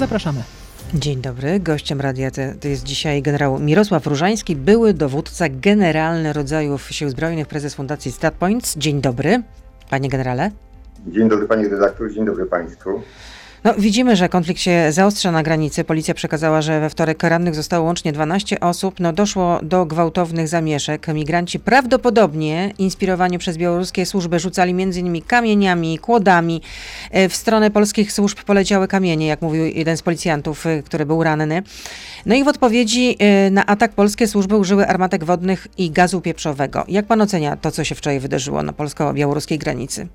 Zapraszamy. Dzień dobry. Gościem radia to jest dzisiaj generał Mirosław Różański, były dowódca generalny rodzajów Sił Zbrojnych, prezes Fundacji StatPoints. Dzień dobry, panie generale. Dzień dobry pani redaktor, dzień dobry państwu. No, widzimy, że konflikt się zaostrza na granicy. Policja przekazała, że we wtorek rannych zostało łącznie 12 osób. No, doszło do gwałtownych zamieszek. Migranci prawdopodobnie inspirowani przez białoruskie służby rzucali m.in. kamieniami, kłodami. E, w stronę polskich służb poleciały kamienie, jak mówił jeden z policjantów, e, który był ranny. No i w odpowiedzi e, na atak polskie służby użyły armatek wodnych i gazu pieprzowego. Jak pan ocenia to, co się wczoraj wydarzyło na polsko-białoruskiej granicy?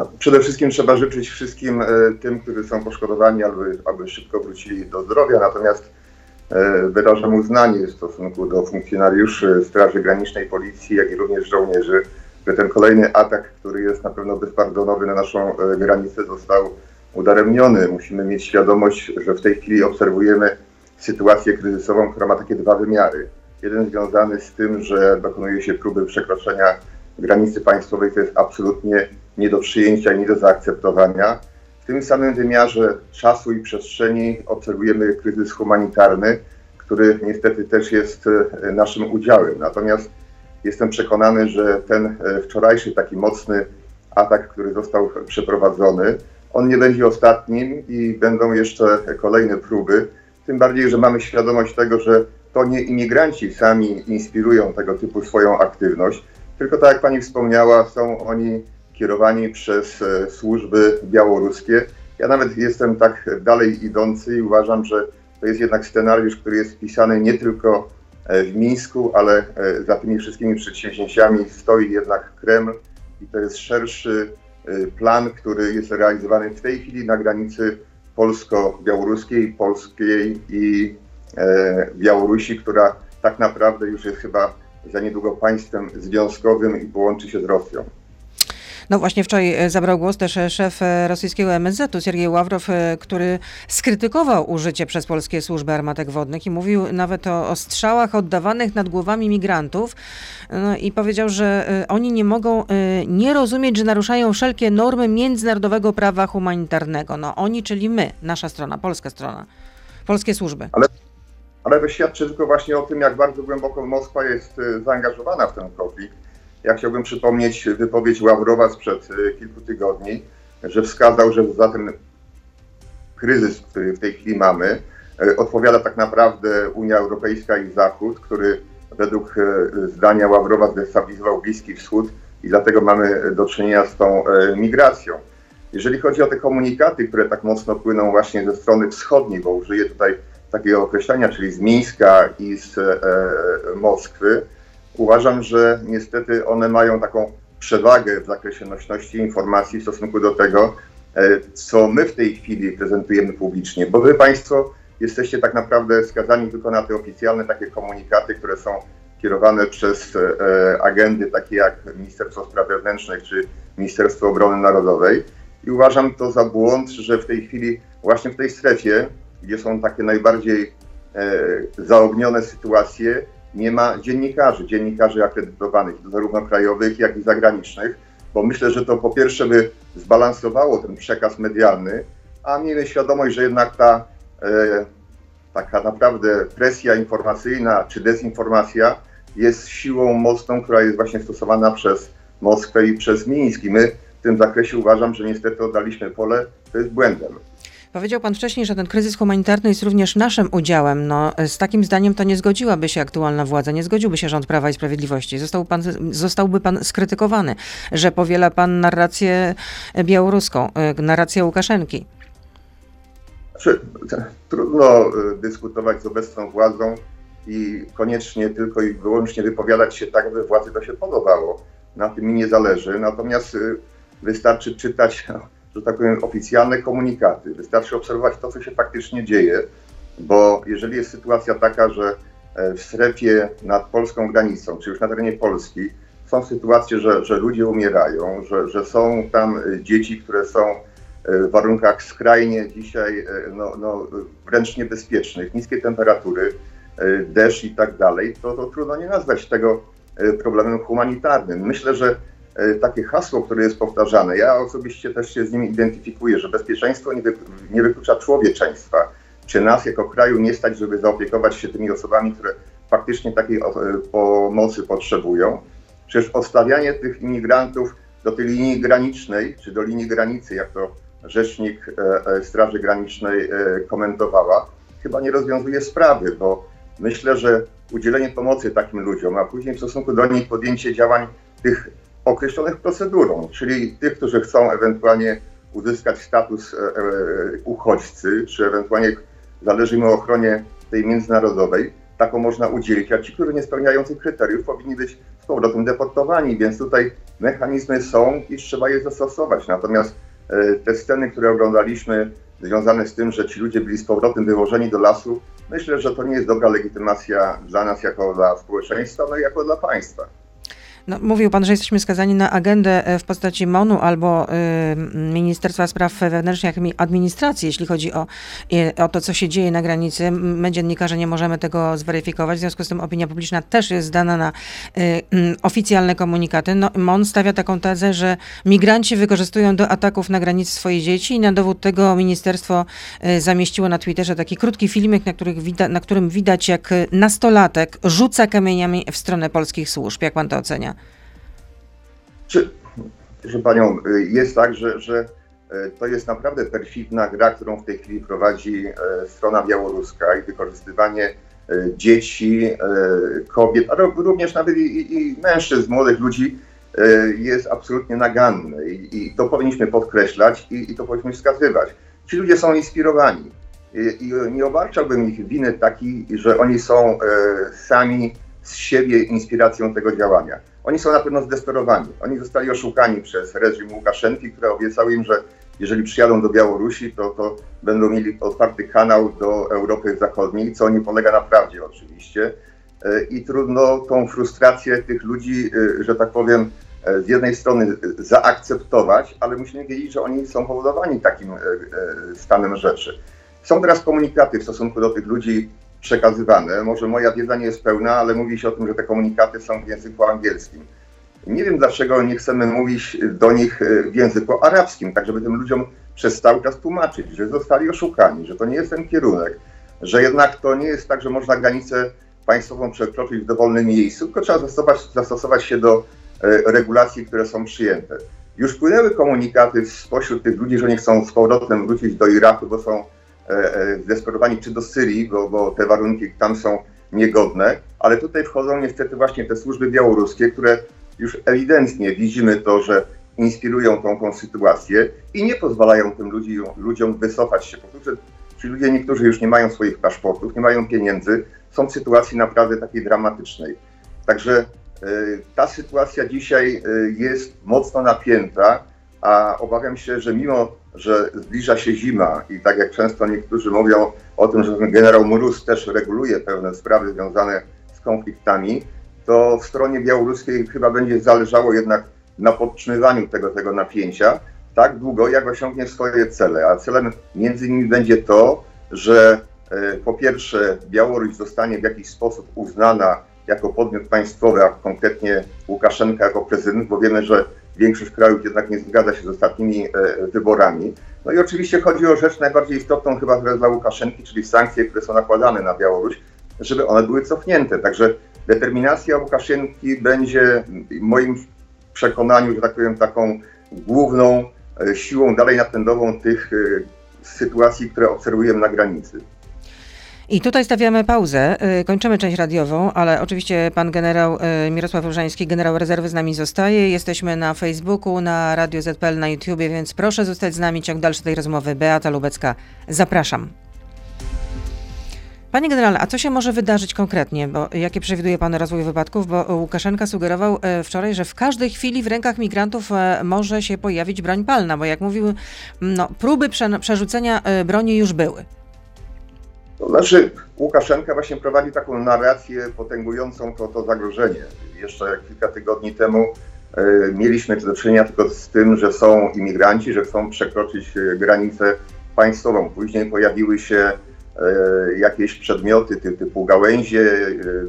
No, przede wszystkim trzeba życzyć wszystkim e, tym, którzy są poszkodowani, aby, aby szybko wrócili do zdrowia. Natomiast e, wyrażam uznanie w stosunku do funkcjonariuszy Straży Granicznej, Policji, jak i również żołnierzy, że ten kolejny atak, który jest na pewno bezpardonowy na naszą e, granicę, został udaremniony. Musimy mieć świadomość, że w tej chwili obserwujemy sytuację kryzysową, która ma takie dwa wymiary. Jeden związany z tym, że dokonuje się próby przekroczenia granicy państwowej, to jest absolutnie nie do przyjęcia nie do zaakceptowania. W tym samym wymiarze czasu i przestrzeni obserwujemy kryzys humanitarny, który niestety też jest e, naszym udziałem. Natomiast jestem przekonany, że ten e, wczorajszy taki mocny atak, który został przeprowadzony, on nie będzie ostatnim i będą jeszcze kolejne próby. Tym bardziej, że mamy świadomość tego, że to nie imigranci sami inspirują tego typu swoją aktywność, tylko tak jak pani wspomniała, są oni kierowani przez e, służby białoruskie. Ja nawet jestem tak dalej idący i uważam, że to jest jednak scenariusz, który jest wpisany nie tylko e, w Mińsku, ale e, za tymi wszystkimi przedsięwzięciami stoi jednak Kreml i to jest szerszy plan, który jest realizowany w tej chwili na granicy polsko-białoruskiej, polskiej i Białorusi, która tak naprawdę już jest chyba za niedługo państwem związkowym i połączy się z Rosją. No właśnie wczoraj e, zabrał głos też e, szef e, rosyjskiego MSZ-u, Siergiej Ławrow, który skrytykował użycie przez polskie służby armatek wodnych i mówił nawet o, o strzałach oddawanych nad głowami migrantów no i powiedział, że oni nie mogą nie rozumieć, że naruszają wszelkie normy międzynarodowego prawa humanitarnego. No oni, czyli my, nasza strona, polska strona, polskie służby. Ale, ale to świadczy tylko właśnie o tym, jak bardzo głęboko Moskwa jest zaangażowana w ten konflikt ja chciałbym przypomnieć wypowiedź Ławrowa sprzed e, kilku tygodni, że wskazał, że za ten kryzys, który w tej chwili mamy, e, odpowiada tak naprawdę Unia Europejska i Zachód, który według e, zdania Ławrowa zdestabilizował Bliski Wschód i dlatego mamy do czynienia z tą migracją. Jeżeli chodzi o te komunikaty, które tak mocno płyną właśnie ze strony wschodniej, bo użyję tutaj takiego określenia, czyli z Mińska i z Moskwy, uważam, że niestety one mają taką przewagę w zakresie nośności informacji w stosunku do tego, e, co my w tej chwili prezentujemy publicznie, bo wy Państwo jesteście tak naprawdę skazani tylko na te oficjalne takie komunikaty, które są kierowane przez e, agendy takie jak Ministerstwo Spraw Wewnętrznych czy Ministerstwo Obrony Narodowej. I uważam to za błąd, że w tej chwili, właśnie w tej strefie, gdzie są takie najbardziej e, zaognione sytuacje, nie ma dziennikarzy, dziennikarzy akredytowanych, zarówno krajowych, jak i zagranicznych, bo myślę, że to po pierwsze by zbalansowało ten przekaz medialny, a miejmy świadomość, że jednak ta e, taka naprawdę presja informacyjna czy dezinformacja jest siłą mocną, która jest właśnie stosowana przez Moskwę i przez Mińsk. I my w tym zakresie uważam, że niestety oddaliśmy pole, to jest błędem. Powiedział pan wcześniej, że ten kryzys humanitarny jest również naszym udziałem. No, z takim zdaniem to nie zgodziłaby się aktualna władza, nie zgodziłby się rząd Prawa i Sprawiedliwości. Został pan, zostałby pan skrytykowany, że powiela pan narrację białoruską, e, narrację Łukaszenki. Znaczy, trudno e, dyskutować z obecną władzą i koniecznie tylko i wyłącznie wypowiadać się tak, by władzy to się podobało. Na tym mi nie zależy. Natomiast e, wystarczy czytać że tak powiem, oficjalne komunikaty. Wystarczy obserwować to, co się faktycznie dzieje, bo jeżeli jest sytuacja taka, że e, w strefie nad polską granicą, czy już na terenie Polski, są sytuacje, że, że ludzie umierają, że, że są tam e, dzieci, które są e, w warunkach skrajnie dzisiaj no, no, wręcz niebezpiecznych, niskie temperatury, deszcz i tak dalej, to, to trudno nie nazwać tego problemem humanitarnym. Myślę, że takie hasło, które jest powtarzane. Ja osobiście też się z nim identyfikuję, że bezpieczeństwo nie, wy, nie wyklucza człowieczeństwa. Czy nas jako kraju nie stać, żeby zaopiekować się tymi osobami, które faktycznie takiej e, pomocy potrzebują? Przecież odstawianie tych imigrantów do tej linii granicznej, czy do linii granicy, jak to rzecznik e, e, Straży Granicznej e, komentowała, chyba nie rozwiązuje sprawy, bo myślę, że udzielenie pomocy takim ludziom, a później w stosunku do nich podjęcie działań tych określonych procedurą, czyli tych, którzy chcą ewentualnie uzyskać status e, e, uchodźcy, czy ewentualnie zależy im o ochronie tej międzynarodowej, taką można udzielić, a ci, którzy nie spełniają tych kryteriów, powinni być z powrotem deportowani, więc tutaj mechanizmy są i trzeba je zastosować. Natomiast e, te sceny, które oglądaliśmy, związane z tym, że ci ludzie byli z powrotem wywożeni do lasu, myślę, że to nie jest dobra legitymacja dla nas jako dla społeczeństwa, no i jako dla państwa. No, mówił pan, że jesteśmy skazani na agendę e, w postaci MONU albo y, Ministerstwa Spraw Wewnętrznych i Administracji, jeśli chodzi o, y, o to, co się dzieje na granicy. My, dziennikarze, nie możemy tego zweryfikować, w związku z tym opinia publiczna też jest zdana na y, oficjalne komunikaty. No, MON stawia taką tezę, że migranci wykorzystują do ataków na granicy swoje dzieci i na dowód tego ministerstwo y, zamieściło na Twitterze taki krótki filmik, na, wida- na którym widać, jak y, nastolatek rzuca kamieniami w stronę polskich służb. Jak pan to ocenia? Czy, proszę Panią, y, jest tak, że, że y, to jest naprawdę perfidna gra, którą w tej chwili prowadzi y, strona białoruska i wykorzystywanie dzieci, kobiet, a ro- również nawet i, i- mężczyzn, młodych ludzi jest absolutnie naganne i, i to powinniśmy podkreślać i, i to powinniśmy wskazywać. Ci ludzie są inspirowani i, nie obarczałbym ich winy takiej, że oni są sami z siebie inspiracją tego działania. Oni są na pewno zdesperowani. Oni zostali oszukani przez reżim Łukaszenki, który obiecał im, że jeżeli przyjadą do Białorusi, to, to będą mieli otwarty kanał do Europy Zachodniej, co nie polega na prawdzie oczywiście. E, I trudno tą frustrację tych ludzi, e, że tak powiem, e, z jednej strony zaakceptować, ale musimy wiedzieć, że oni są powodowani takim stanem rzeczy. Są teraz komunikaty w stosunku do tych ludzi przekazywane. Może moja wiedza nie jest pełna, ale mówi się o tym, że te komunikaty są w języku angielskim. Nie wiem, dlaczego nie chcemy mówić do nich e, w języku arabskim, tak żeby tym ludziom przez cały czas tłumaczyć, że zostali oszukani, że to nie jest ten kierunek, że jednak to nie jest tak, że można granicę państwową przekroczyć w dowolnym miejscu, tylko trzeba zastosować, zastosować się do e, regulacji, które są przyjęte. Już płynęły komunikaty spośród tych ludzi, że nie chcą z powrotem wrócić do Iraku, bo są zdesperowani, czy do Syrii, bo, bo te warunki tam są niegodne, ale tutaj wchodzą niestety właśnie te służby białoruskie, które już ewidentnie widzimy to, że inspirują tą, tą sytuację i nie pozwalają tym ludzi, ludziom wycofać się. Po prostu, ci ludzie niektórzy już nie mają swoich paszportów, nie mają pieniędzy, są w sytuacji naprawdę takiej dramatycznej. Także y, ta sytuacja dzisiaj jest mocno napięta, a obawiam się, że mimo, że zbliża się zima i tak jak często niektórzy mówią o tym, że generał Mróz też reguluje pewne sprawy związane z konfliktami, to w stronie białoruskiej chyba będzie zależało jednak na podtrzymywaniu tego, tego napięcia tak długo, jak osiągnie swoje cele. A celem między innymi będzie to, że e, po pierwsze Białoruś zostanie w jakiś sposób uznana jako podmiot państwowy, a konkretnie Łukaszenka jako prezydent, bo wiemy, że większość krajów jednak nie zgadza się z ostatnimi e, wyborami. No i oczywiście chodzi o rzecz najbardziej istotną chyba dla Łukaszenki, czyli sankcje, które są nakładane na Białoruś, żeby one były cofnięte. Także determinacja Łukaszenki będzie w moim przekonaniu, że tak powiem, taką główną e, siłą dalej napędową tych e, sytuacji, które obserwujemy na granicy. I tutaj stawiamy pauzę. Y, Kończymy część radiową, ale oczywiście pan generał y, Mirosław Różański, generał rezerwy z nami zostaje. Jesteśmy na Facebooku, na Radio ZPL, na YouTubie, więc proszę zostać z nami. Ciąg dalszy tej rozmowy. Beata Lubecka. Zapraszam. Panie generale, a co się może wydarzyć konkretnie? Bo jakie przewiduje pan rozwój wypadków? Bo Łukaszenka sugerował e, wczoraj, że w każdej chwili w rękach migrantów może się pojawić broń palna, bo jak mówił, no, próby prze, przerzucenia broni już były. To znaczy, Łukaszenka właśnie prowadzi taką narrację potęgującą to, to zagrożenie. Jeszcze kilka tygodni temu e, mieliśmy do czynienia tylko z tym, że są imigranci, że chcą przekroczyć e, granicę państwową. Później pojawiły się e, jakieś przedmioty ty, typu gałęzie,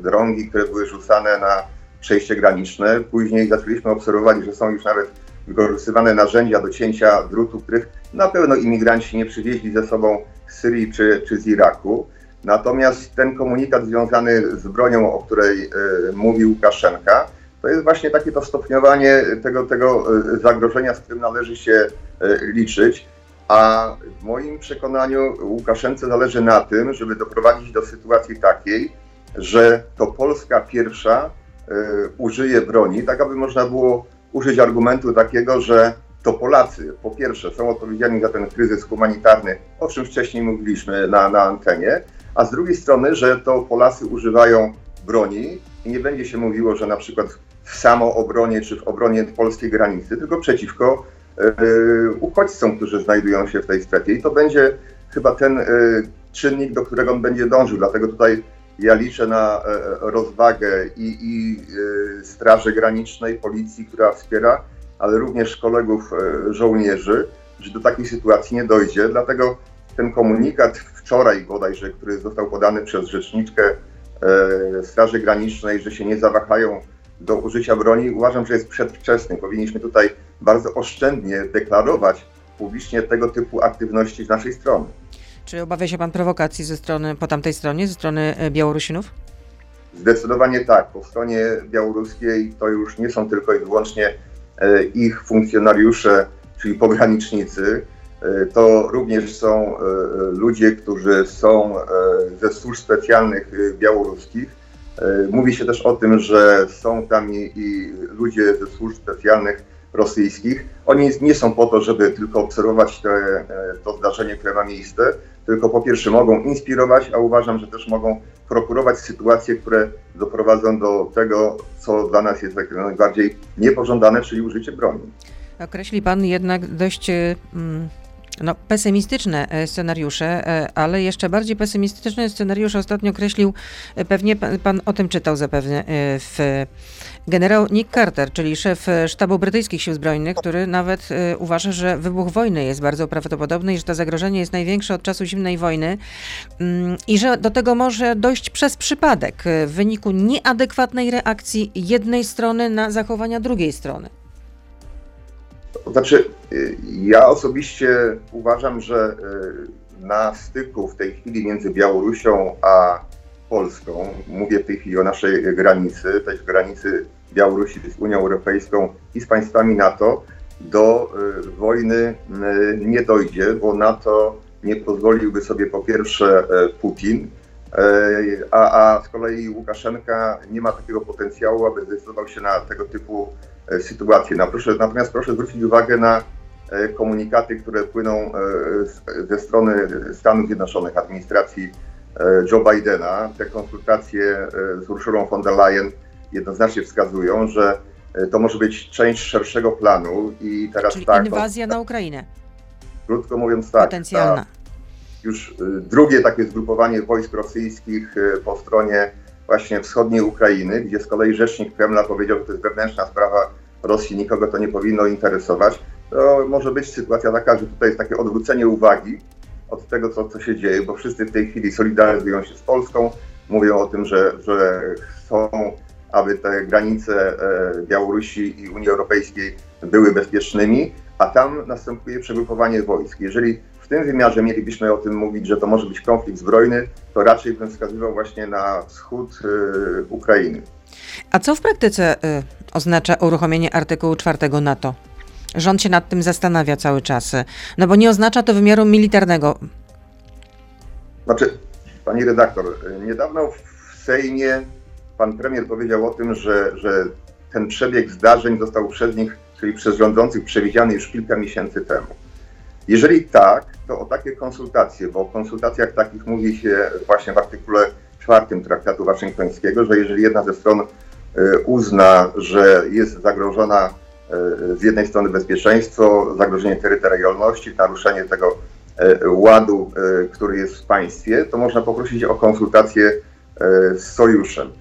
drągi, które były rzucane na przejście graniczne. Później zaczęliśmy obserwować, że są już nawet wykorzystywane narzędzia do cięcia drutu, których na pewno imigranci nie przywieźli ze sobą Syrii czy, czy z Iraku. Natomiast ten komunikat związany z bronią, o której y, mówi Łukaszenka, to jest właśnie takie to stopniowanie tego, tego y, zagrożenia, z którym należy się y, liczyć. A w moim przekonaniu Łukaszence zależy na tym, żeby doprowadzić do sytuacji takiej, że to Polska pierwsza użyje broni, tak aby można było użyć argumentu takiego, że to Polacy po pierwsze są odpowiedzialni za ten kryzys humanitarny, o czym wcześniej mówiliśmy na, na antenie, a z drugiej strony, że to Polacy używają broni i nie będzie się mówiło, że na przykład w samoobronie czy w obronie polskiej granicy, tylko przeciwko y, uchodźcom, którzy znajdują się w tej strefie. I to będzie chyba ten y, czynnik, do którego on będzie dążył. Dlatego tutaj ja liczę na y, rozwagę i, i Straży Granicznej, policji, która wspiera, ale również kolegów y, żołnierzy, że do takiej sytuacji nie dojdzie. Dlatego ten komunikat wczoraj bodajże, który został podany przez rzeczniczkę y, Straży Granicznej, że się nie zawahają do użycia broni, uważam, że jest przedwczesny. Powinniśmy tutaj bardzo oszczędnie deklarować publicznie tego typu aktywności z naszej strony. Czy obawia się pan prowokacji ze strony, po tamtej stronie, ze strony e, Białorusinów? Zdecydowanie tak. Po stronie białoruskiej to już nie są tylko i wyłącznie e, ich funkcjonariusze, czyli pogranicznicy. E, To również są e, ludzie, którzy są e, ze służb specjalnych e, białoruskich. E, Mówi się też o tym, że są tam i, ludzie ze służb specjalnych rosyjskich. Oni nie są po to, żeby tylko obserwować te, e, to zdarzenie, które ma miejsce, tylko po pierwsze mogą inspirować, a uważam, że też mogą prokurować sytuacje, które doprowadzą do tego, co dla nas jest jak najbardziej niepożądane, czyli użycie broni. Określi pan jednak dość e, mm, no, pesymistyczne e, scenariusze, e, ale jeszcze bardziej pesymistyczne scenariusze ostatnio określił, e, pewnie pan, pan o tym czytał zapewne, w generał Nick Carter, czyli szef sztabu brytyjskich sił zbrojnych, który nawet uważa, że wybuch wojny jest bardzo prawdopodobny i że to zagrożenie jest największe od czasu zimnej wojny mm, i że do tego może dojść przez przypadek w wyniku nieadekwatnej reakcji jednej strony na zachowania drugiej strony. Znaczy, y, ja osobiście uważam, że y, na styku w tej chwili między Białorusią a Polską, mówię w tej chwili o naszej granicy, tej granicy Białorusi z Unią Europejską i z państwami NATO, do y, wojny nie dojdzie, bo NATO nie pozwoliłby sobie po pierwsze Putin, a, a z kolei Łukaszenka nie ma takiego potencjału, aby zdecydował się na tego typu e, sytuację. No, proszę, natomiast proszę zwrócić uwagę na e, komunikaty, które płyną e, ze strony Stanów Zjednoczonych, administracji e, Joe Bidena. Te konsultacje e, z Urszulą von der Leyen jednoznacznie wskazują, że e, to może być część szerszego planu i teraz Czyli tak, no, inwazja na Ukrainę krótko mówiąc tak, potencjalna. ta, już y, drugie takie zgrupowanie wojsk rosyjskich y, po stronie właśnie wschodniej Ukrainy, gdzie z kolei rzecznik Kremla powiedział, że to jest wewnętrzna sprawa Rosji, nikogo to nie powinno interesować, to może być sytuacja taka, że tutaj jest takie odwrócenie uwagi od tego, co, co się dzieje, bo wszyscy w tej chwili solidaryzują się z Polską, mówią o tym, że, że chcą, aby te granice e, Białorusi i Unii Europejskiej były bezpiecznymi, a tam następuje przegrupowanie wojsk. Jeżeli tym wymiarze mielibyśmy o tym mówić, że to może być konflikt zbrojny, to raczej bym wskazywał właśnie na wschód e, Ukrainy. A co w praktyce y, oznacza uruchomienie artykułu 4 NATO? Rząd się nad tym zastanawia cały czas, y, no bo nie oznacza to wymiaru militarnego. Znaczy, pani redaktor, niedawno w Sejmie pan premier powiedział o tym, że, że ten przebieg zdarzeń został przez nich, czyli przez rządzących, przewidziany już kilka miesięcy temu. Jeżeli tak, to o takie konsultacje, bo o konsultacjach takich mówi się właśnie w artykule czwartym Traktatu Waszyngtońskiego, że jeżeli jedna ze stron e, uzna, że jest zagrożona e, z jednej strony bezpieczeństwo, zagrożenie terytorialności, naruszenie tego e, ładu, który jest w państwie, to można poprosić o konsultacje z sojuszem.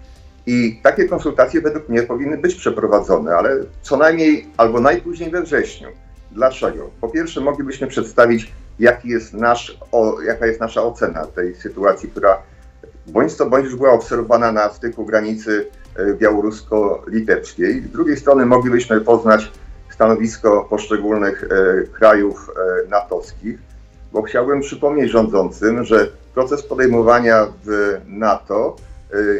I takie konsultacje według mnie powinny być przeprowadzone, ale co najmniej albo najpóźniej we wrześniu. Dlaczego? Po pierwsze, moglibyśmy przedstawić, jaki jest nasz, o, jaka jest nasza ocena tej sytuacji, która bądź co bądź już była obserwowana na styku granicy e, białorusko-litewskiej. Z drugiej strony moglibyśmy poznać stanowisko poszczególnych e, krajów e, natowskich, bo chciałbym przypomnieć rządzącym, że proces podejmowania w NATO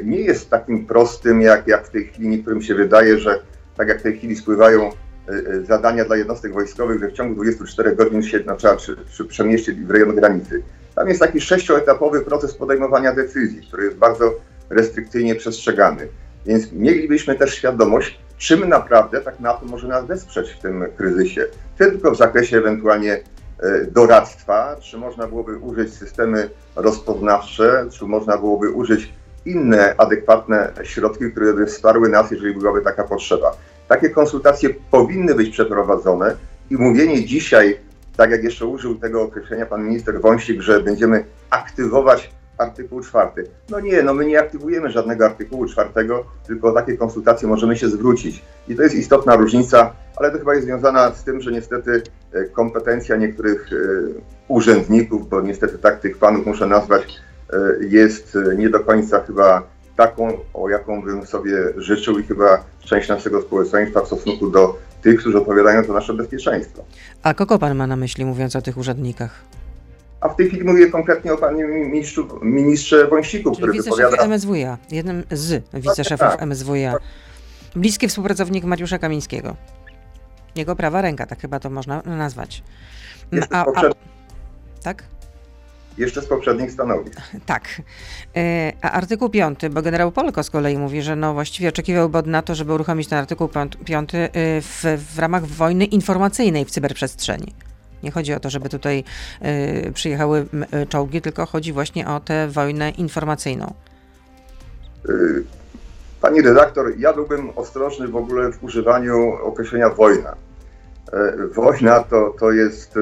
nie jest takim prostym, jak, jak w tej chwili niektórym się wydaje, że tak jak w tej chwili spływają zadania dla jednostek wojskowych, że w ciągu 24 godzin się no, trzeba czy, czy przemieścić w rejon granicy. Tam jest taki sześcioetapowy proces podejmowania decyzji, który jest bardzo restrykcyjnie przestrzegany. Więc mielibyśmy też świadomość, czym naprawdę tak NATO może nas wesprzeć w tym kryzysie. Tylko w zakresie ewentualnie e, doradztwa, czy można byłoby użyć systemy rozpoznawcze, czy można byłoby użyć inne adekwatne środki, które by wsparły nas, jeżeli byłaby taka potrzeba. Takie konsultacje powinny być przeprowadzone i mówienie dzisiaj tak jak jeszcze użył tego określenia pan minister Wąsik, że będziemy aktywować artykuł czwarty. No nie, no my nie aktywujemy żadnego artykułu czwartego, tylko o takie konsultacje możemy się zwrócić. I to jest istotna różnica, ale to chyba jest związana z tym, że niestety e, kompetencja niektórych e, urzędników, bo niestety tak tych panów muszę nazwać, e, jest nie do końca chyba taką, o jaką bym sobie życzył i chyba część naszego społeczeństwa w stosunku do tych, którzy odpowiadają za nasze bezpieczeństwo. A kogo pan ma na myśli, mówiąc o tych urzędnikach? A w tej chwili mówię konkretnie o panie ministrze, ministrze Wąsiku, który wypowiada... MSWiA, jednym z wiceszefów tak, tak. MSWiA. Bliski współpracownik Mariusza Kamińskiego. Jego prawa ręka, tak chyba to można nazwać. A, a, tak? Jeszcze z poprzednich stanowisk. Tak. E, a artykuł 5, bo generał Polko z kolei mówi, że no właściwie oczekiwałby od NATO, żeby uruchomić ten artykuł 5 e, w, w ramach wojny informacyjnej w cyberprzestrzeni. Nie chodzi o to, żeby tutaj y, przyjechały czołgi, tylko chodzi właśnie o tę wojnę informacyjną. Pani redaktor, ja byłbym ostrożny w ogóle w używaniu określenia wojna. Wojna to, to jest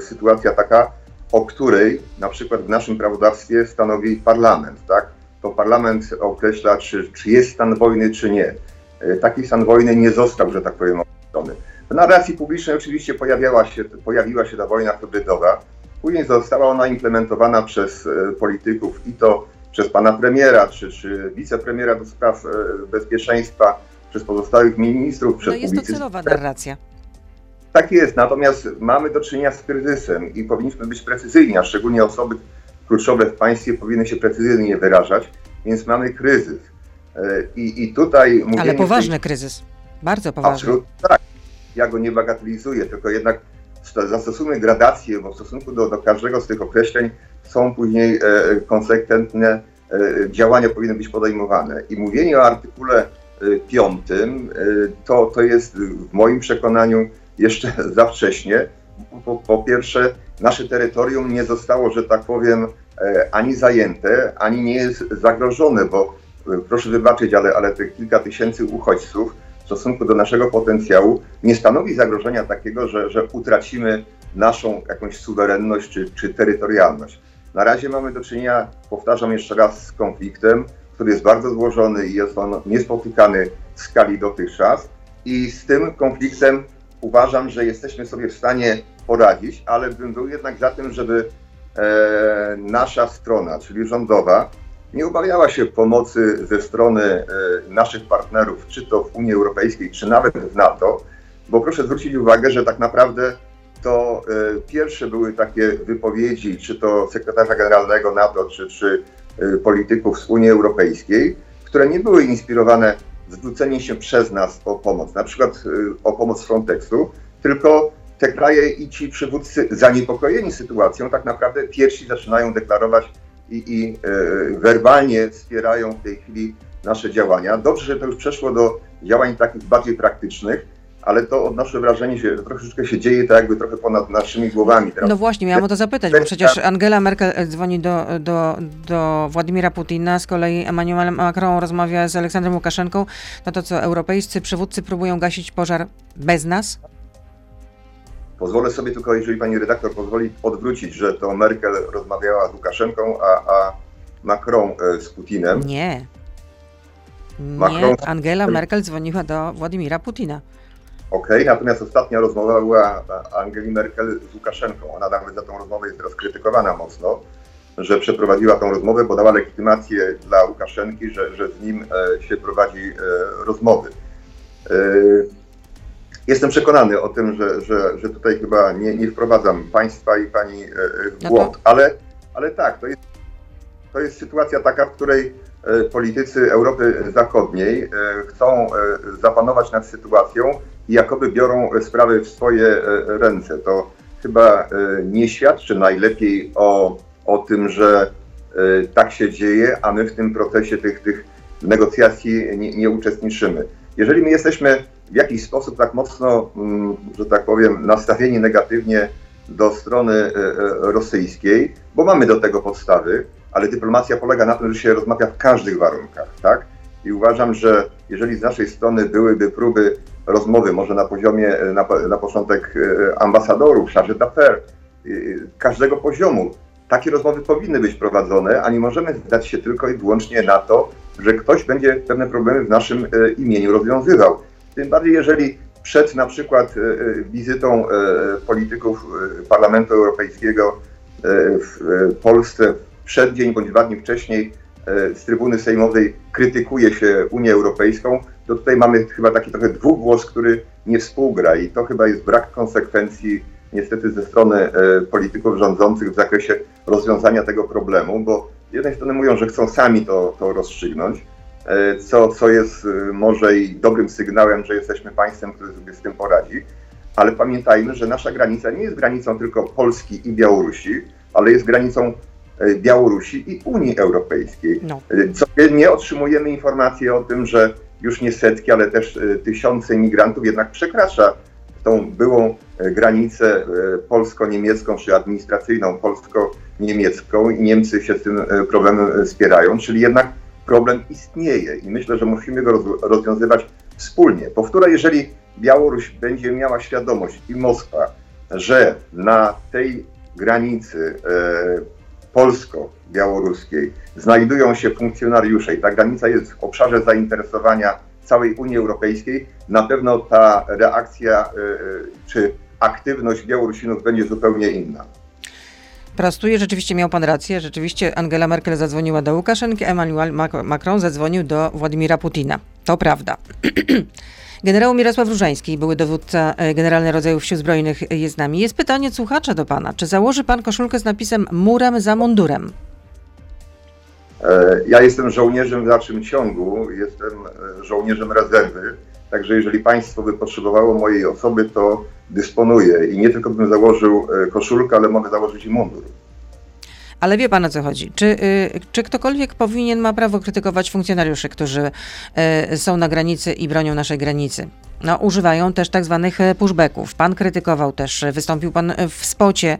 sytuacja taka, o której na przykład w naszym prawodawstwie stanowi parlament, tak? To parlament określa, czy, czy jest stan wojny, czy nie. E, taki stan wojny nie został, że tak powiem, określony. W narracji publicznej oczywiście pojawiała się, pojawiła się ta wojna hybrydowa. Później została ona implementowana przez e, polityków i to przez pana premiera, czy, czy wicepremiera do spraw e, bezpieczeństwa, przez pozostałych ministrów, przez No jest to celowa narracja. Tak jest, natomiast mamy do czynienia z kryzysem i powinniśmy być precyzyjni, a szczególnie osoby kluczowe w państwie powinny się precyzyjnie wyrażać, więc mamy kryzys. E, I, i tutaj Ale poważny tej... kryzys, bardzo poważny. Absolutnie tak. Ja go nie bagatelizuję, tylko jednak zastosujmy gradację, bo w stosunku do, do każdego z tych określeń są później e, konsekwentne e, działania powinny być podejmowane. I mówienie o artykule e, piątym e, to, to jest w moim przekonaniu jeszcze za wcześnie. Po, po pierwsze, nasze terytorium nie zostało, że tak powiem, e, ani zajęte, ani nie jest zagrożone, bo e, proszę wybaczyć, ale, ale te kilka tysięcy uchodźców w stosunku do naszego potencjału nie stanowi zagrożenia takiego, że, że utracimy naszą jakąś suwerenność czy, czy terytorialność. Na razie mamy do czynienia, powtarzam jeszcze raz, z konfliktem, który jest bardzo złożony i jest on niespotykany w skali dotychczas. I z tym konfliktem uważam, że jesteśmy sobie w stanie poradzić, ale bym był jednak za tym, żeby e, nasza strona, czyli rządowa, nie obawiała się pomocy ze strony e, naszych partnerów, czy to w Unii Europejskiej, czy nawet w NATO, bo proszę zwrócić uwagę, że tak naprawdę to e, pierwsze były takie wypowiedzi, czy to sekretarza generalnego NATO, czy, czy e, polityków z Unii Europejskiej, które nie były inspirowane zwrócenie się przez nas o pomoc, na przykład y, o pomoc Frontexu, tylko te kraje i ci przywódcy zaniepokojeni sytuacją tak naprawdę pierwsi zaczynają deklarować i, i e, werbalnie wspierają w tej chwili nasze działania. Dobrze, że to już przeszło do działań takich bardziej praktycznych, ale to odnoszę wrażenie, że troszeczkę się dzieje tak jakby trochę ponad naszymi głowami. Teraz. No właśnie, miałam o to zapytać, bo przecież Angela Merkel e, dzwoni do, do, do Władimira Putina, z kolei Emmanuel Macron rozmawia z Aleksandrem Łukaszenką. No to co, europejscy przywódcy próbują gasić pożar bez nas? Pozwolę sobie tylko, jeżeli pani redaktor pozwoli, odwrócić, że to Merkel rozmawiała z Łukaszenką, a, a Macron e, z Putinem. Nie. Nie, Macron... Angela Merkel dzwoniła do Władimira Putina. OK, natomiast ostatnia rozmowa była Angeli Merkel z Łukaszenką. Ona nawet za tą rozmowę jest teraz krytykowana mocno. że przeprowadziła tą rozmowę, bo dała legitymację dla Łukaszenki, że, że z nim e, się prowadzi e, rozmowy. E, Jestem przekonany o tym, że, że, że tutaj chyba nie, nie wprowadzam państwa i pani w No błąd, ale, ale tak, to jest, to jest sytuacja taka, w której politycy Europy Zachodniej chcą zapanować nad sytuacją i jakoby biorą e, sprawy w swoje e, ręce. To chyba e, nie świadczy najlepiej o, o tym, że tak się dzieje, a my w tym procesie tych, tych negocjacji nie, nie uczestniczymy. Jeżeli my jesteśmy w jakiś sposób tak mocno, mm, że tak powiem, nastawieni negatywnie do strony rosyjskiej, bo mamy do tego podstawy, ale dyplomacja polega na tym, że się rozmawia w każdych warunkach, tak? I uważam, że jeżeli z naszej strony byłyby próby rozmowy, może na poziomie, e, na, na początek e, ambasadorów, charge d'affaires, e, każdego poziomu, takie rozmowy powinny być prowadzone, a nie możemy zdać się tylko i wyłącznie na to, że ktoś będzie pewne problemy w naszym imieniu rozwiązywał. Tym bardziej, jeżeli przed na przykład wizytą polityków Parlamentu Europejskiego w Polsce, przed dzień bądź dwa dni wcześniej z trybuny sejmowej krytykuje się Unię Europejską, to tutaj mamy chyba taki trochę dwugłos, który nie współgra i to chyba jest brak konsekwencji niestety ze strony e, polityków rządzących w zakresie rozwiązania tego problemu, bo z jednej strony mówią, że chcą sami to, to rozstrzygnąć, e, co, co jest e, może i dobrym sygnałem, że jesteśmy państwem, które sobie z tym poradzi, ale pamiętajmy, że nasza granica nie jest granicą tylko Polski i Białorusi, ale jest granicą Białorusi i Unii Europejskiej. No. E, Codziennie otrzymujemy informacje o tym, że już nie setki, ale też e, tysiące imigrantów jednak przekracza tą byłą e, granicę e, polsko-niemiecką czy administracyjną polsko-niemiecką i Niemcy się z tym problemem spierają, czyli jednak problem istnieje i myślę, że musimy go roz- rozwiązywać wspólnie. Powtórzę, jeżeli Białoruś będzie miała świadomość i Moskwa, że na tej granicy polsko-białoruskiej znajdują się funkcjonariusze i ta granica jest w obszarze zainteresowania całej Unii Europejskiej, na pewno ta reakcja e, e, czy aktywność Białorusinów będzie zupełnie inna. Prostuję, rzeczywiście miał pan rację. Rzeczywiście Angela Merkel zadzwoniła do Łukaszenki, Emmanuel Mac- Macron zadzwonił do Władimira Putina. To prawda. Generał Mirosław Różański, były dowódca e, Generalny Rodzajów Sił Zbrojnych e, jest z nami. Jest pytanie słuchacza do pana. Czy założy pan koszulkę z napisem murem za mundurem? E, Ja jestem żołnierzem w dalszym ciągu, jestem żołnierzem rezerwy, także jeżeli państwo by potrzebowało mojej osoby, to dysponuję i nie tylko bym założył koszulkę, ale mogę założyć i mundur. Ale wie pan o co chodzi. Czy, y, czy ktokolwiek powinien, ma prawo krytykować funkcjonariuszy, którzy y, są na granicy i bronią naszej granicy? No, używają też tak zwanych e, pushbacków. Pan krytykował też, e, wystąpił pan e, w spocie,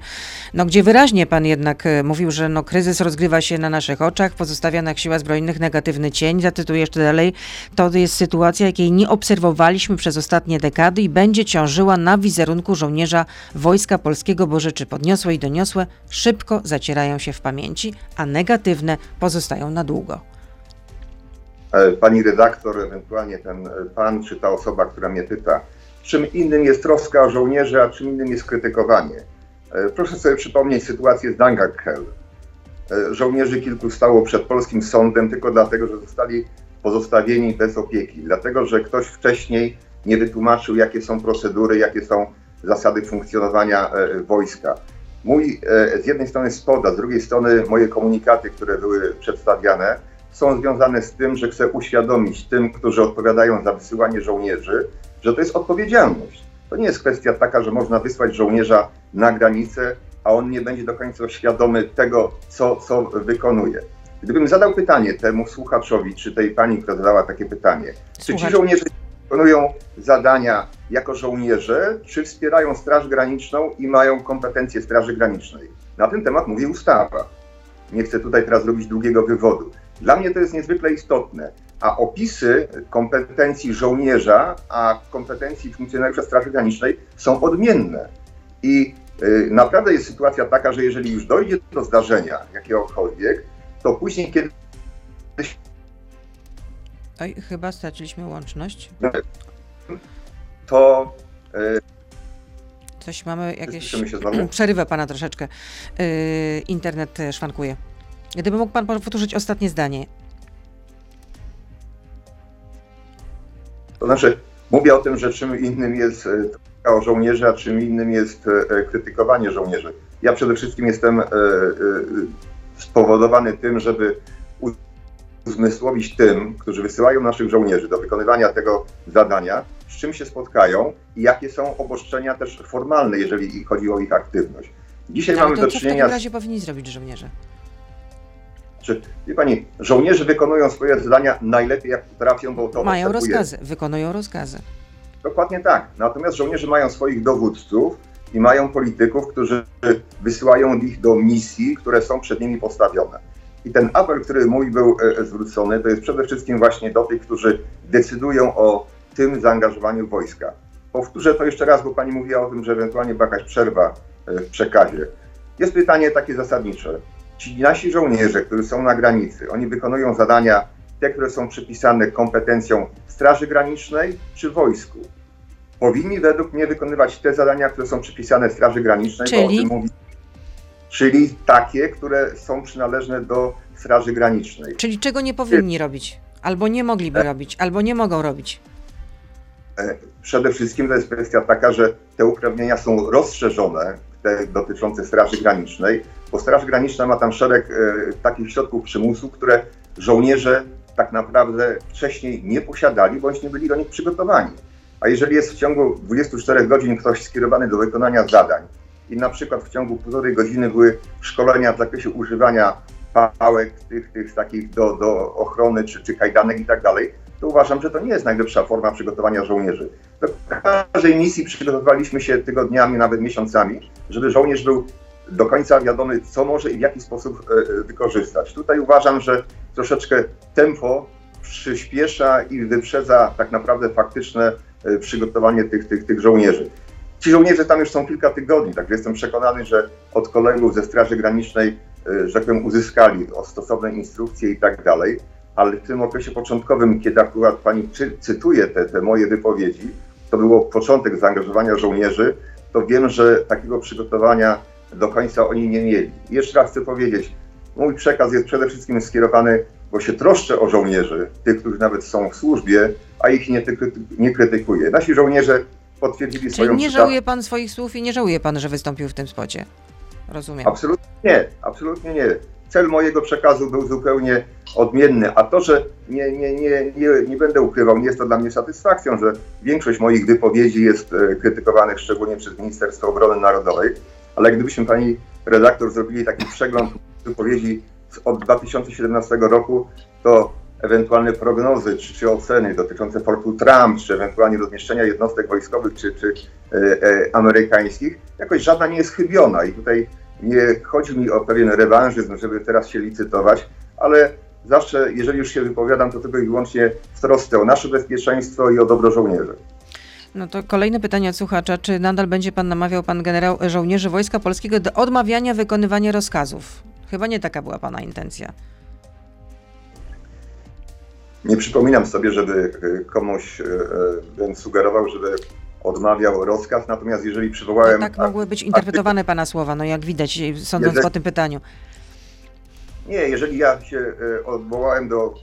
no, gdzie wyraźnie pan jednak mówił, że no, kryzys rozgrywa się na naszych oczach, pozostawia na siłach zbrojnych negatywny cień. Zacytuję jeszcze dalej. To jest sytuacja, jakiej nie obserwowaliśmy przez ostatnie dekady i będzie ciążyła na wizerunku żołnierza Wojska Polskiego, bo rzeczy podniosłe i doniosłe szybko zacierają się w pamięci, a negatywne pozostają na długo. E, Pani redaktor, ewentualnie ten e, pan czy ta osoba, która mnie pyta, czym innym jest troska o żołnierzy, a czym innym jest krytykowanie. E, Proszę sobie przypomnieć sytuację z Dangakhel. Żołnierzy kilku stało przed polskim sądem tylko dlatego, że zostali pozostawieni bez opieki, dlatego że ktoś wcześniej nie wytłumaczył, jakie są procedury, jakie są zasady funkcjonowania wojska. Mój z jednej strony spod, a z drugiej strony moje komunikaty, które były przedstawiane, są związane z tym, że chcę uświadomić tym, którzy odpowiadają za wysyłanie żołnierzy, że to jest odpowiedzialność. To nie jest kwestia taka, że można wysłać żołnierza na granicę, a on nie będzie do końca świadomy tego, co, co wykonuje. Gdybym zadał pytanie temu słuchaczowi, czy tej pani, która zadała takie pytanie, czy ci żołnierze wykonują zadania jako żołnierze, czy wspierają Straż Graniczną i mają kompetencje Straży Granicznej? Na ten temat mówi ustawa. Nie chcę tutaj teraz robić długiego wywodu. Dla mnie to jest niezwykle istotne, a opisy kompetencji żołnierza, a kompetencji funkcjonariusza Straży Granicznej są odmienne. I y, naprawdę jest sytuacja taka, że jeżeli już dojdzie do zdarzenia jakiegokolwiek, to później, kiedy Oj, chyba straciliśmy łączność. to Coś mamy jakieś... Przerywa pana troszeczkę. Yy, internet szwankuje. Gdyby mógł pan powtórzyć ostatnie zdanie. To znaczy, mówię o tym, że czym innym jest e, o żołnierzy, a czym innym jest e, krytykowanie żołnierzy. Ja przede wszystkim jestem e, e, spowodowany tym, żeby uzmysłowić tym, którzy wysyłają naszych żołnierzy do wykonywania tego zadania, z czym się spotkają i jakie są obostrzenia też formalne, jeżeli chodzi o ich aktywność. Dzisiaj Ale mamy do co w czynienia takim razie powinni zrobić żołnierze? Czy, wie pani, żołnierze wykonują swoje zadania najlepiej jak potrafią, bo to Mają następuje. rozkazy, wykonują rozkazy. Dokładnie tak. Natomiast żołnierze mają swoich dowódców i mają polityków, którzy wysyłają ich do misji, które są przed nimi postawione. I ten apel, który mój był e, zwrócony, to jest przede wszystkim właśnie do tych, którzy decydują o tym zaangażowaniu wojska. Powtórzę to jeszcze raz, bo pani mówiła o tym, że ewentualnie była jakaś przerwa e, w przekazie. Jest pytanie takie zasadnicze. Ci nasi żołnierze, którzy są na granicy, oni wykonują zadania, te, które są przypisane kompetencjom Straży Granicznej czy wojsku? Powinni według mnie wykonywać te zadania, które są przypisane Straży Granicznej, Czyli? tym mówi, czyli takie, które są przynależne do Straży Granicznej. Czyli czego nie powinni robić? Albo nie mogliby E. robić, albo nie mogą robić. E, Przede wszystkim to jest kwestia taka, że te uprawnienia są rozszerzone, te dotyczące Straży Granicznej, bo Straż Graniczna ma tam szereg e, takich środków przymusu, które żołnierze tak naprawdę wcześniej nie posiadali, bądź nie byli do nich przygotowani. A jeżeli jest w ciągu 24 godzin ktoś skierowany do wykonania zadań i na przykład w ciągu półtorej godziny były szkolenia w zakresie używania pałek, tych, tych takich do, do ochrony, czy, czy kajdanek i tak dalej, to uważam, że to nie jest najlepsza forma przygotowania żołnierzy. Do każdej misji przygotowaliśmy się tygodniami, nawet miesiącami, żeby żołnierz był do końca wiadomy, co może i w jaki sposób e, e, wykorzystać. Tutaj uważam, że troszeczkę tempo przyspiesza i wyprzedza tak naprawdę faktyczne e, przygotowanie tych, tych, tych żołnierzy. Ci żołnierze tam już są kilka tygodni, także jestem przekonany, że od kolegów ze Straży Granicznej, że tak powiem, uzyskali stosowne instrukcje i tak dalej, ale w tym okresie początkowym, kiedy akurat pani czy, cytuje te, te moje wypowiedzi, to było początek zaangażowania żołnierzy, to wiem, że takiego przygotowania do końca oni nie mieli. Jeszcze raz chcę powiedzieć, mój przekaz jest przede wszystkim skierowany, bo się troszczę o żołnierzy, tych, którzy nawet są w służbie, a ich nie, nie krytykuję. Nasi żołnierze potwierdzili swoją Czyli nie żałuje pan swoich słów i nie żałuje pan, że wystąpił w tym spocie. Rozumiem. Absolutnie nie, absolutnie nie. Cel mojego przekazu był zupełnie odmienny, a to, że nie, nie, nie, nie, nie będę ukrywał, nie jest to dla mnie satysfakcją, że większość moich wypowiedzi jest e, krytykowanych szczególnie przez Ministerstwo Obrony Narodowej, ale gdybyśmy pani redaktor zrobili taki przegląd wypowiedzi od 2017 roku, to ewentualne prognozy czy, czy oceny dotyczące Fortu Trump, czy ewentualnie rozmieszczenia jednostek wojskowych czy, czy e, e, amerykańskich, jakoś żadna nie jest chybiona i tutaj nie chodzi mi o pewien rewanżyzm, żeby teraz się licytować, ale zawsze, jeżeli już się wypowiadam, to tylko i wyłącznie w trosce o nasze bezpieczeństwo i o dobro żołnierzy. No to kolejne pytanie od słuchacza. Czy nadal będzie pan namawiał pan generał żołnierzy Wojska Polskiego do odmawiania wykonywania rozkazów? Chyba nie taka była pana intencja. Nie przypominam sobie, żeby e, komuś e, e, bym sugerował, żeby odmawiał rozkaz, natomiast jeżeli przywołałem... tak mogły być interpretowane pana słowa, no jak widać, sądząc Jeżeli- po tym pytaniu. Nie, jeżeli ja się odwołałem do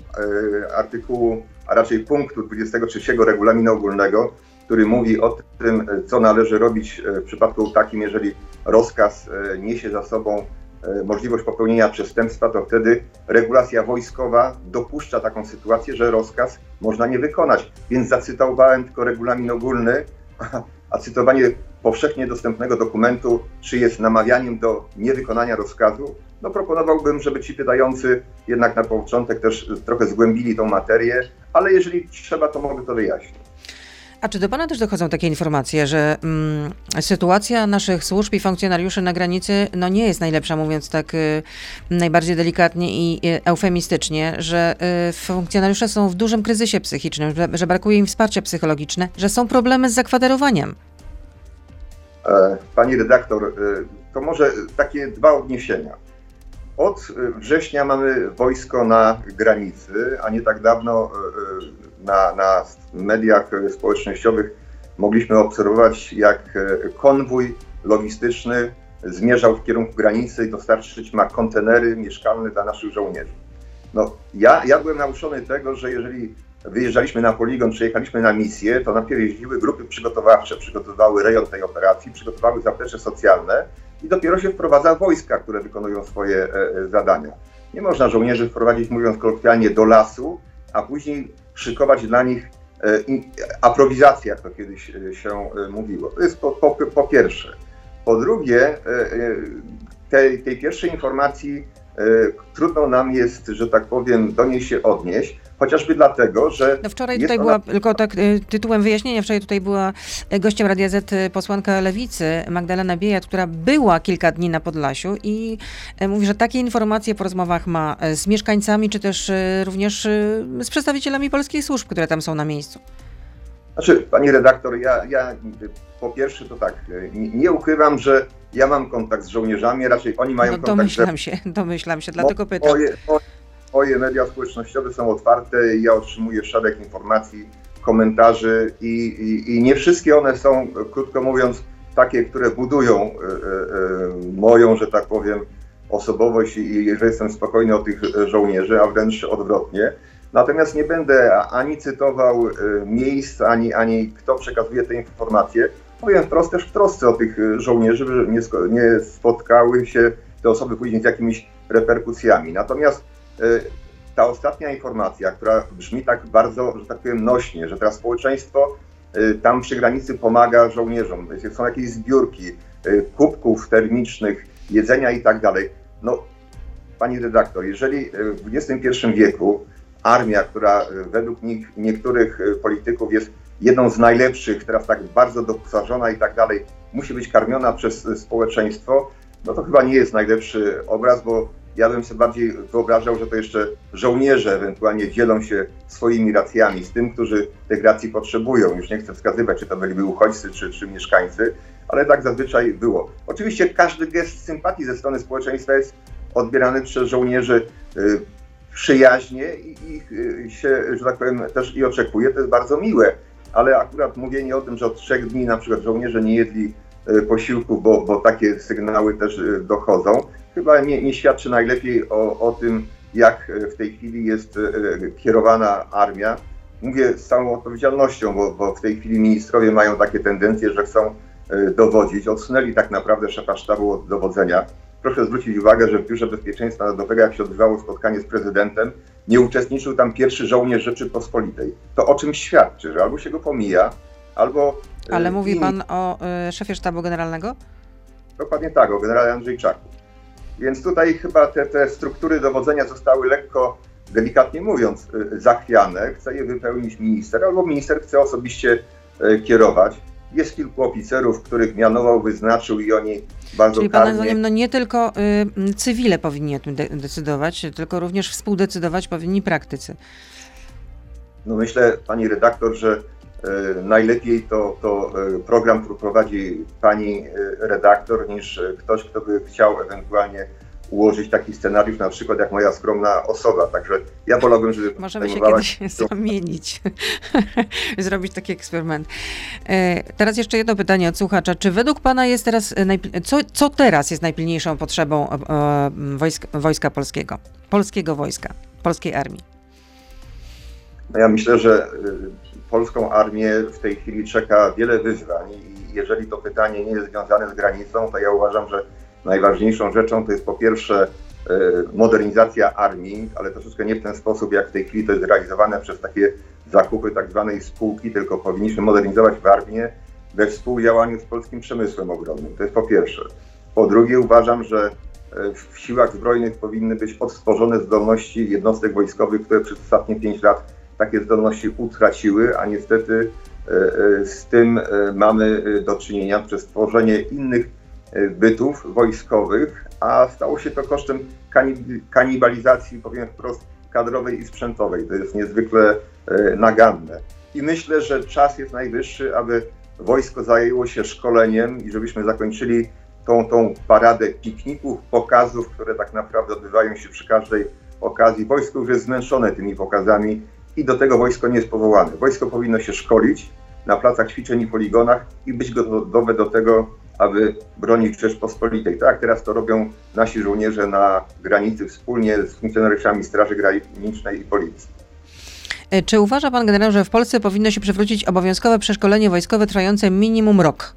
artykułu, a raczej punktu 23 regulaminu ogólnego, który mówi o tym, e, co należy robić e, w przypadku takim, jeżeli rozkaz e, niesie za sobą możliwość popełnienia przestępstwa, to wtedy regulacja wojskowa dopuszcza taką sytuację, że rozkaz można nie wykonać. Więc zacytowałem tylko regulamin ogólny, a cytowanie powszechnie dostępnego dokumentu, czy jest namawianiem do niewykonania rozkazu, no proponowałbym, żeby ci pytający jednak na początek też trochę zgłębili tą materię, ale jeżeli trzeba, to mogę to wyjaśnić. A czy do pana też dochodzą takie informacje, że mm, sytuacja naszych służb i funkcjonariuszy na granicy no nie jest najlepsza, mówiąc tak y, najbardziej delikatnie i y, eufemistycznie, że y, funkcjonariusze są w dużym kryzysie psychicznym, że, że brakuje im wsparcia psychologiczne, że są problemy z zakwaterowaniem? E, Pani redaktor, e, to może takie dwa odniesienia. Od e, września mamy wojsko na granicy, a nie tak dawno na, na mediach społecznościowych mogliśmy obserwować, jak e, konwój logistyczny zmierzał w kierunku granicy i dostarczyć ma kontenery mieszkalne dla naszych żołnierzy. No, ja, ja byłem nauczony tego, że jeżeli wyjeżdżaliśmy na poligon, przyjechaliśmy na misję, to najpierw jeździły grupy przygotowawcze, przygotowały rejon tej operacji, przygotowały zaplecze socjalne i dopiero się wprowadza wojska, które wykonują swoje e, e, zadania. Nie można żołnierzy wprowadzić, mówiąc kolokwialnie, do lasu, a później szykować dla nich e, aprowizację, jak to kiedyś się mówiło. To jest po, po, po pierwsze. Po drugie, tej, tej pierwszej informacji trudno nam jest, że tak powiem, do niej się odnieść, chociażby dlatego, że. No wczoraj tutaj ona... była, tylko tak y, tytułem wyjaśnienia, wczoraj tutaj była y, gościem Radia Z y, posłanka Lewicy, Magdalena Biejat, która była kilka dni na Podlasiu i mówi, że takie informacje po rozmowach ma z mieszkańcami, czy też również z przedstawicielami polskich służb, które tam są na miejscu. Znaczy, pani redaktor, ja, ja po pierwsze to tak, nie, nie ukrywam, że ja mam kontakt z żołnierzami, raczej oni mają no, kontakt... Domyślam się, domyślam się, dlatego pytam. Moje, moje, moje media społecznościowe są otwarte i ja otrzymuję szereg informacji, komentarzy i, i, i nie wszystkie one są, krótko mówiąc, takie, które budują y, y, y, moją, że tak powiem, osobowość i że jestem spokojny o tych żołnierzy, a wręcz odwrotnie. Natomiast nie będę ani cytował miejsc, ani, ani kto przekazuje te informacje. Powiem wprost też w trosce o tych żołnierzy, że nie, nie spotkały się te osoby później z jakimiś reperkusjami. Natomiast E, ta ostatnia informacja, która brzmi tak bardzo, że tak powiem, nośnie, że teraz społeczeństwo e, tam przy granicy pomaga żołnierzom, są jakieś zbiórki e, kubków termicznych, jedzenia i tak dalej. No, pani redaktor, jeżeli w XXI wieku armia, która według niektórych polityków jest jedną z najlepszych, teraz tak bardzo doposażona i tak dalej, musi być karmiona przez społeczeństwo, no to chyba nie jest najlepszy obraz, bo ja bym sobie bardziej wyobrażał, że to jeszcze żołnierze ewentualnie dzielą się swoimi racjami z tym, którzy tych racji potrzebują. Już nie chcę wskazywać, czy to byliby uchodźcy, czy, czy mieszkańcy, ale tak zazwyczaj było. Oczywiście każdy gest sympatii ze strony społeczeństwa jest odbierany przez żołnierzy y, przyjaźnie i ich y, się, że tak powiem, też i oczekuje. To jest bardzo miłe, ale akurat mówienie o tym, że od trzech dni na przykład żołnierze nie jedli y, posiłków, bo, bo takie sygnały też dochodzą, chyba nie, nie świadczy najlepiej o, o tym, jak w tej chwili jest e, kierowana armia. Mówię z całą odpowiedzialnością, bo, bo w tej chwili ministrowie mają takie tendencje, że chcą e, dowodzić. Odsunęli tak naprawdę szefa sztabu od dowodzenia. Proszę zwrócić uwagę, że w Biurze Bezpieczeństwa Narodowego, jak się odbywało spotkanie z prezydentem, nie uczestniczył tam pierwszy żołnierz Rzeczypospolitej. To o czym świadczy, że albo się go pomija, albo... E, Ale mówi pan o y, szefie sztabu generalnego? Dokładnie tak, o generale Andrzejczaku. Więc tutaj chyba te, te struktury dowodzenia zostały lekko, delikatnie mówiąc, y, zachwiane. Chce je wypełnić minister, albo minister chce osobiście y, kierować. Jest kilku oficerów, których mianował, wyznaczył i oni bardzo Czyli Pana zdaniem no nie tylko y, cywile powinni o tym de decydować, tylko również współdecydować powinni praktycy. No myślę, pani redaktor, że najlepiej to, to e, program, który prowadzi pani e, redaktor, niż ktoś, kto by chciał ewentualnie ułożyć taki scenariusz, na przykład jak moja skromna osoba. Także ja wolałbym, żeby. Możemy się kiedyś zamienić, zrobić taki eksperyment. Teraz jeszcze jedno pytanie od słuchacza. Czy według Pana jest teraz, co, co teraz jest najpilniejszą potrzebą wojska, wojska polskiego, polskiego wojska, polskiej armii? No ja myślę, że polską armię w tej chwili czeka wiele wyzwań i jeżeli to pytanie nie jest związane z granicą, to ja uważam, że najważniejszą rzeczą to jest po pierwsze e, modernizacja armii, ale troszeczkę nie w ten sposób, jak w tej chwili to jest realizowane przez takie zakupy tak zwanej spółki, tylko powinniśmy modernizować armię we współdziałaniu z polskim przemysłem obronnym. To jest po pierwsze. Po drugie uważam, że e, w siłach zbrojnych powinny być odtworzone zdolności jednostek wojskowych, które przez ostatnie pięć lat takie zdolności utraciły, a niestety e, e, z tym e, mamy do czynienia przez tworzenie innych bytów wojskowych, a stało się to kosztem kanibalizacji, powiem wprost, kadrowej i sprzętowej. To jest niezwykle naganne. I myślę, że czas jest najwyższy, aby wojsko zajęło się szkoleniem i żebyśmy zakończyli tą, tą paradę pikników, pokazów, które tak naprawdę odbywają się przy każdej okazji. Wojsko już jest zmęczone tymi pokazami i do tego wojsko nie jest powołane. Wojsko powinno się szkolić, na placach ćwiczeń i poligonach i być gotowe do tego, aby bronić Rzeczpospolitej. Tak, teraz to robią nasi żołnierze na granicy wspólnie z funkcjonariuszami Straży Granicznej i Policji. E, Czy uważa pan generał, że w Polsce powinno się przywrócić obowiązkowe przeszkolenie wojskowe trwające minimum rok?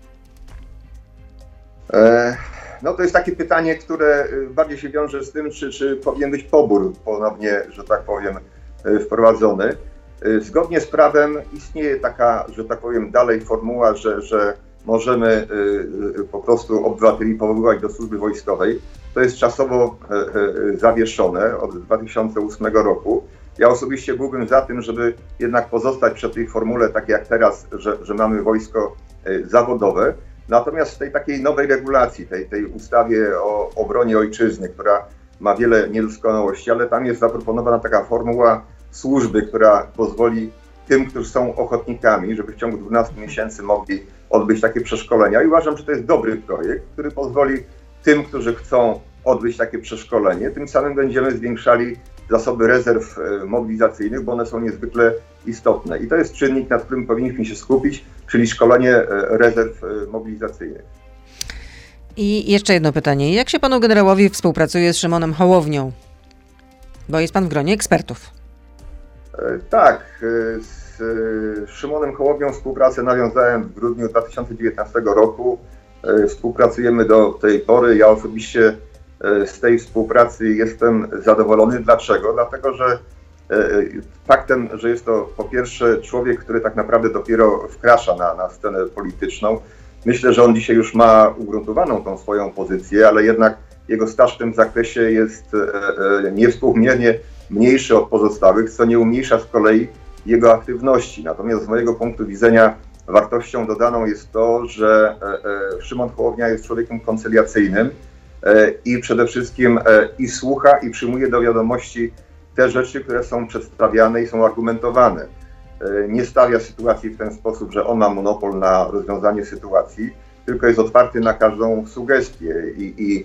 E, No to jest takie pytanie, które y, bardziej się wiąże z tym, czy, czy powinien być pobór ponownie, że tak powiem, wprowadzony. Y, Zgodnie z prawem istnieje taka, że tak powiem, dalej formuła, że, że możemy y, po prostu obywateli powoływać do służby wojskowej. To jest czasowo zawieszone od 2008 roku. Ja osobiście byłbym za tym, żeby jednak pozostać przy tej formule, tak jak teraz, że, że mamy wojsko zawodowe. Natomiast w tej takiej nowej regulacji, tej, tej ustawie o obronie ojczyzny, która ma wiele niedoskonałości, ale tam jest zaproponowana taka formuła służby, która pozwoli tym, którzy są ochotnikami, żeby w ciągu 12 miesięcy mogli odbyć takie przeszkolenia. I uważam, że to jest dobry projekt, który pozwoli tym, którzy chcą odbyć takie przeszkolenie, tym samym będziemy zwiększali zasoby rezerw e, mobilizacyjnych, bo one są niezwykle istotne. I to jest czynnik, nad którym powinniśmy się skupić, czyli szkolenie e, rezerw e, mobilizacyjnych. I jeszcze jedno pytanie. Jak się panu generałowi współpracuje z Szymonem Hołownią? Bo jest pan w gronie ekspertów. E, Tak, e, z e, Szymonem Hołownią współpracę nawiązałem w grudniu 2019 roku. Współpracujemy do tej pory. Ja osobiście z tej współpracy jestem zadowolony. Dlaczego? Dlatego, że faktem, że jest to po pierwsze człowiek, który tak naprawdę dopiero wkracza na, na scenę polityczną. Myślę, że on dzisiaj już ma ugruntowaną tą swoją pozycję, ale jednak jego staż w tym zakresie jest niewspółmiernie mniejszy od pozostałych, co nie umniejsza z kolei jego aktywności. Natomiast z mojego punktu widzenia wartością dodaną jest to, że e, e, Szymon Hołownia jest człowiekiem koncyliacyjnym e, i przede wszystkim i słucha i przyjmuje do wiadomości te rzeczy, które są przedstawiane i są argumentowane. Nie stawia sytuacji w ten sposób, że on ma monopol na rozwiązanie sytuacji, tylko jest otwarty na każdą sugestię i, i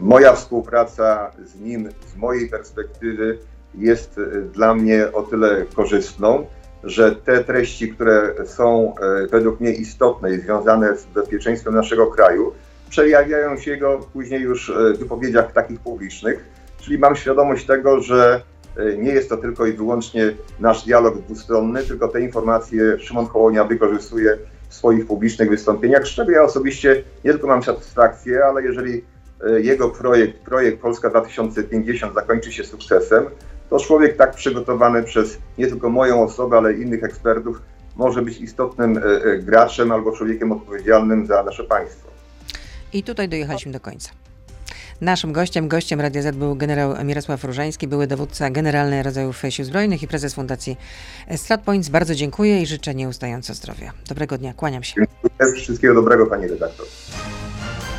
moja współpraca z nim z mojej perspektywy jest e, dla mnie o tyle korzystną, że te treści, które są e, według mnie istotne i związane z bezpieczeństwem naszego kraju, przejawiają się jego później już e, w wypowiedziach takich publicznych, czyli mam świadomość tego, że e, nie jest to tylko i wyłącznie nasz dialog dwustronny, tylko te informacje Szymon Hołownia wykorzystuje w swoich publicznych wystąpieniach, z czego ja osobiście nie tylko mam satysfakcję, ale jeżeli e, jego projekt, projekt Polska 2050 zakończy się sukcesem, to człowiek tak przygotowany przez nie tylko moją osobę, ale innych ekspertów może być istotnym e, e, graczem albo człowiekiem odpowiedzialnym za nasze państwo. I tutaj dojechaliśmy do końca. Naszym gościem, gościem Radia Z był generał Mirosław Różański, były dowódca generalny rodzajów Sił Zbrojnych i prezes Fundacji StratPoints. Bardzo dziękuję i życzę nieustająco zdrowia. Dobrego dnia, kłaniam się. Dziękuję. Wszystkiego dobrego, pani redaktor.